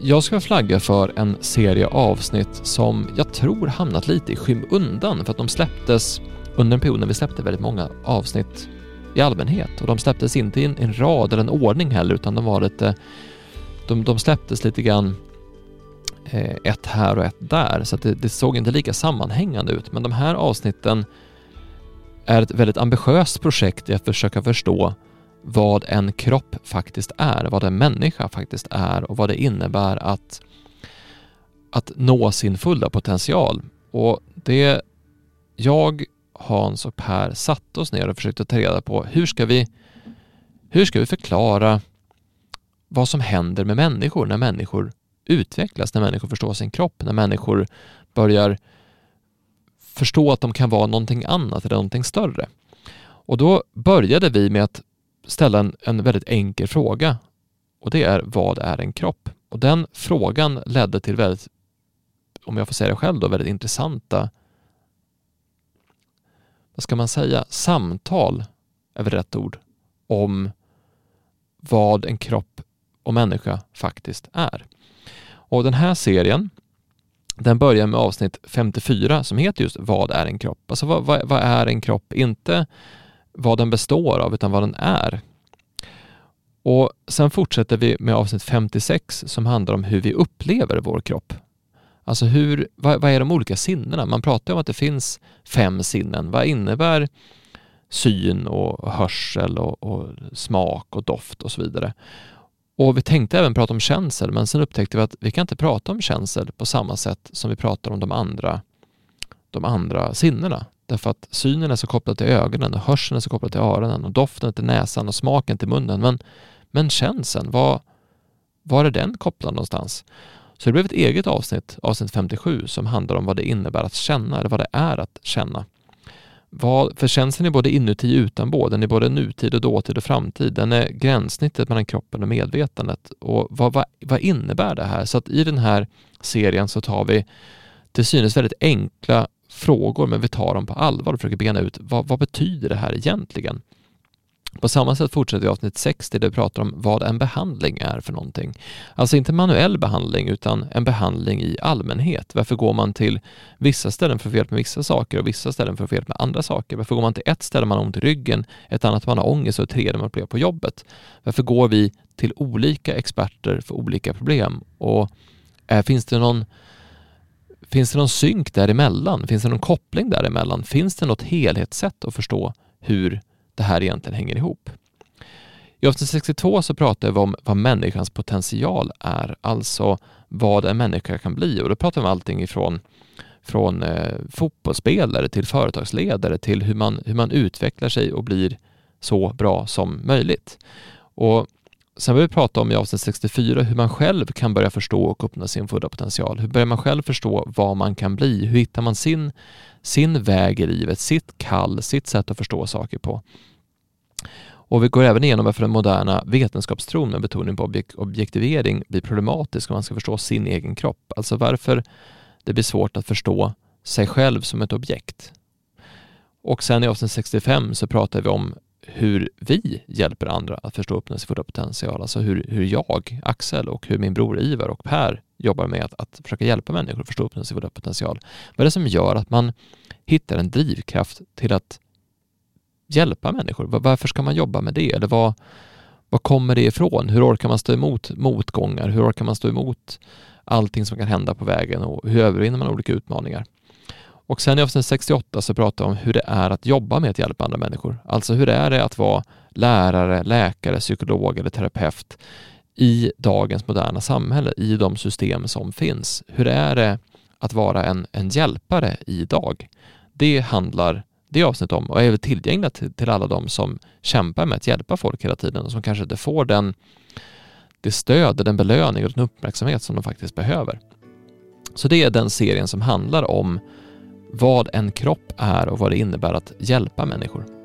Jag ska flagga för en serie avsnitt som jag tror hamnat lite i skymundan för att de släpptes under en period när vi släppte väldigt många avsnitt i allmänhet. Och de släpptes inte i en, en rad eller en ordning heller utan de var lite de, de släpptes lite grann eh, ett här och ett där. Så att det, det såg inte lika sammanhängande ut. Men de här avsnitten är ett väldigt ambitiöst projekt i att försöka förstå vad en kropp faktiskt är, vad en människa faktiskt är och vad det innebär att, att nå sin fulla potential. Och det jag, Hans och Per satte oss ner och försökte ta reda på hur ska vi, hur ska vi förklara vad som händer med människor när människor utvecklas, när människor förstår sin kropp, när människor börjar förstå att de kan vara någonting annat eller någonting större. Och då började vi med att ställa en, en väldigt enkel fråga och det är vad är en kropp? Och den frågan ledde till väldigt, om jag får säga det själv då, väldigt intressanta, vad ska man säga, samtal är väl rätt ord, om vad en kropp och människa faktiskt är. Och den här serien, den börjar med avsnitt 54 som heter just Vad är en kropp? Alltså vad, vad, vad är en kropp? Inte vad den består av utan vad den är. Och Sen fortsätter vi med avsnitt 56 som handlar om hur vi upplever vår kropp. Alltså hur, vad, vad är de olika sinnena? Man pratar om att det finns fem sinnen. Vad innebär syn och hörsel och, och smak och doft och så vidare? Och vi tänkte även prata om känsel, men sen upptäckte vi att vi kan inte prata om känsel på samma sätt som vi pratar om de andra, de andra sinnena. Därför att synen är så kopplad till ögonen och hörseln är så kopplad till öronen och doften till näsan och smaken till munnen. Men, men känseln, var, var är den kopplad någonstans? Så det blev ett eget avsnitt, avsnitt 57, som handlar om vad det innebär att känna, eller vad det är att känna. Vad, för känslan är både inuti och utanpå, den är både nutid och dåtid och framtid. Den är gränssnittet mellan kroppen och medvetandet. Och vad, vad, vad innebär det här? Så att i den här serien så tar vi till synes väldigt enkla frågor, men vi tar dem på allvar och försöker bena ut vad, vad betyder det här egentligen? På samma sätt fortsätter vi avsnitt 60 där vi pratar om vad en behandling är för någonting. Alltså inte manuell behandling utan en behandling i allmänhet. Varför går man till vissa ställen för att få hjälp med vissa saker och vissa ställen för att få hjälp med andra saker? Varför går man till ett ställe man har ont i ryggen, ett annat man har ångest och ett tredje man har på jobbet? Varför går vi till olika experter för olika problem? Och äh, finns det någon Finns det någon synk däremellan? Finns det någon koppling däremellan? Finns det något helhetssätt att förstå hur det här egentligen hänger ihop? I avsnitt 62 så pratar vi om vad människans potential är, alltså vad en människa kan bli och då pratar vi om allting ifrån från eh, fotbollsspelare till företagsledare till hur man, hur man utvecklar sig och blir så bra som möjligt. Och Sen vill vi prata om i avsnitt 64 hur man själv kan börja förstå och uppnå sin fulla potential. Hur börjar man själv förstå vad man kan bli? Hur hittar man sin, sin väg i livet, sitt kall, sitt sätt att förstå saker på? Och vi går även igenom varför den moderna vetenskapstron med betoning på objek objektivering blir problematisk om man ska förstå sin egen kropp. Alltså varför det blir svårt att förstå sig själv som ett objekt. Och sen i avsnitt 65 så pratar vi om hur vi hjälper andra att förstå och uppnå sin fulla potential. Alltså hur, hur jag, Axel och hur min bror Ivar och Per jobbar med att, att försöka hjälpa människor att förstå och uppnå sin fulla potential. Vad är det som gör att man hittar en drivkraft till att hjälpa människor? Varför ska man jobba med det? Eller vad, vad kommer det ifrån? Hur orkar man stå emot motgångar? Hur orkar man stå emot allting som kan hända på vägen och hur övervinner man olika utmaningar? Och sen i avsnitt 68 så pratar vi om hur det är att jobba med att hjälpa andra människor. Alltså hur är det att vara lärare, läkare, psykolog eller terapeut i dagens moderna samhälle, i de system som finns. Hur är det att vara en, en hjälpare idag? Det handlar det avsnittet om och är väl tillgängligt till, till alla de som kämpar med att hjälpa folk hela tiden och som kanske inte får den, det stöd, den belöning och den uppmärksamhet som de faktiskt behöver. Så det är den serien som handlar om vad en kropp är och vad det innebär att hjälpa människor.